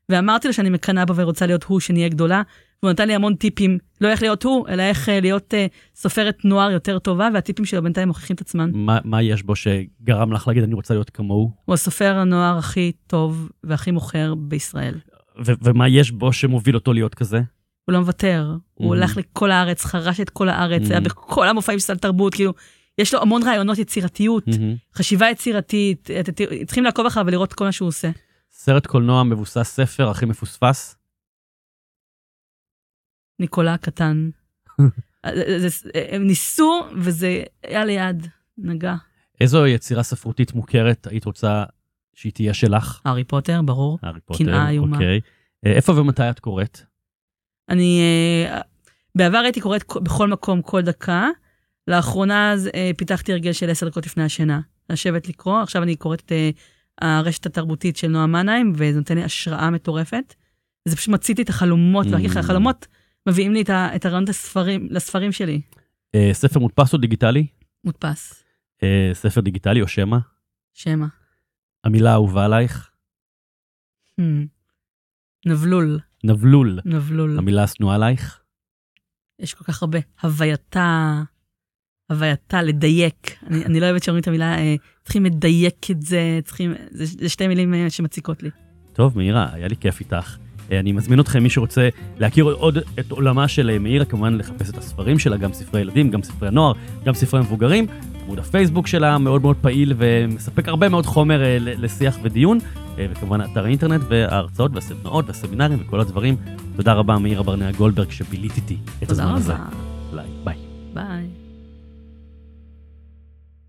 ואמרתי לו שאני מקנאה בו ורוצה להיות הוא, שנהיה גדולה, והוא נתן לי המון טיפים, לא איך להיות הוא, אלא איך אה, להיות אה, סופרת נוער יותר טובה, והטיפים שלו בינתיים מוכיחים את עצמם. מה, מה יש בו שגרם לך להגיד אני רוצה להיות כמוהו? הוא הסופר הנוער הכי טוב והכי מוכר בישראל. ו- ומה יש בו שמוביל אותו להיות כזה? הוא לא מוותר, הוא Mhm. הלך לכל הארץ, חרש את כל הארץ, היה Mhm. בכל המופעים של סל תרבות, כאילו, יש לו המון רעיונות יצירתיות, מהמם. חשיבה יצירתית, ת- צריכים לעקוב אחריו ולראות כל מה שהוא עושה. סרט קולנוע מבוסס ספר הכי מפוספס? ניקולה הקטן. זה- הם ניסו, וזה היה ליד, נגע. איזו יצירה ספרותית מוכרת היית רוצה שהיא תהיה שלך? הארי פוטר, ברור. הארי פוטר, קנאה איומה. אוקיי. אה, איפה ומתי את קוראת? אני, אה, בעבר הייתי קוראת כל- בכל מקום כל דקה. לאחרונה אז, אה, פיתחתי הרגל של עשר דקות לפני השינה. לשבת לקרוא, עכשיו אני קוראת את אה, הרשת התרבותית של נועה מנהיים, וזה נותן לי השראה מטורפת. זה פשוט מציתי את החלומות, Mm. החלומות מביאים לי את, ה- את הרעיונות לספרים, לספרים שלי. אה, ספר מודפס או דיגיטלי? מודפס, אה, ספר דיגיטלי או שמע? שמע. המילה האהובה עלייך? Hmm. נבלול, נבלול. נבלול. המילה השנואה עלייך? יש כל כך הרבה. הווייתה, הווייתה, לדייק. אני, אני לא אוהבת שאומרים את המילה, אה, צריכים לדייק את זה, צריכים, זה, זה שתי מילים אה, שמציקות לי. טוב, מאירה, היה לי כיף איתך. אה, אני מזמין אתכם, מי שרוצה להכיר עוד את עולמה של אה, מאירה, כמובן לחפש את הספרים שלה, גם ספרי ילדים, גם ספרי הנוער, גם ספרי המבוגרים. עמוד הפייסבוק שלה מאוד מאוד פעיל ומספק הרבה מאוד חומר אה, לשיח ודיון, אה, וכמובן אתר האינטרנט וההרצאות והסדנאות והסמינרים וכל הדברים. תודה רבה, מאירה ברנע גולדברג, שבילית איתי את תודה הזמן הזה. רבה. ביי. ביי. ביי.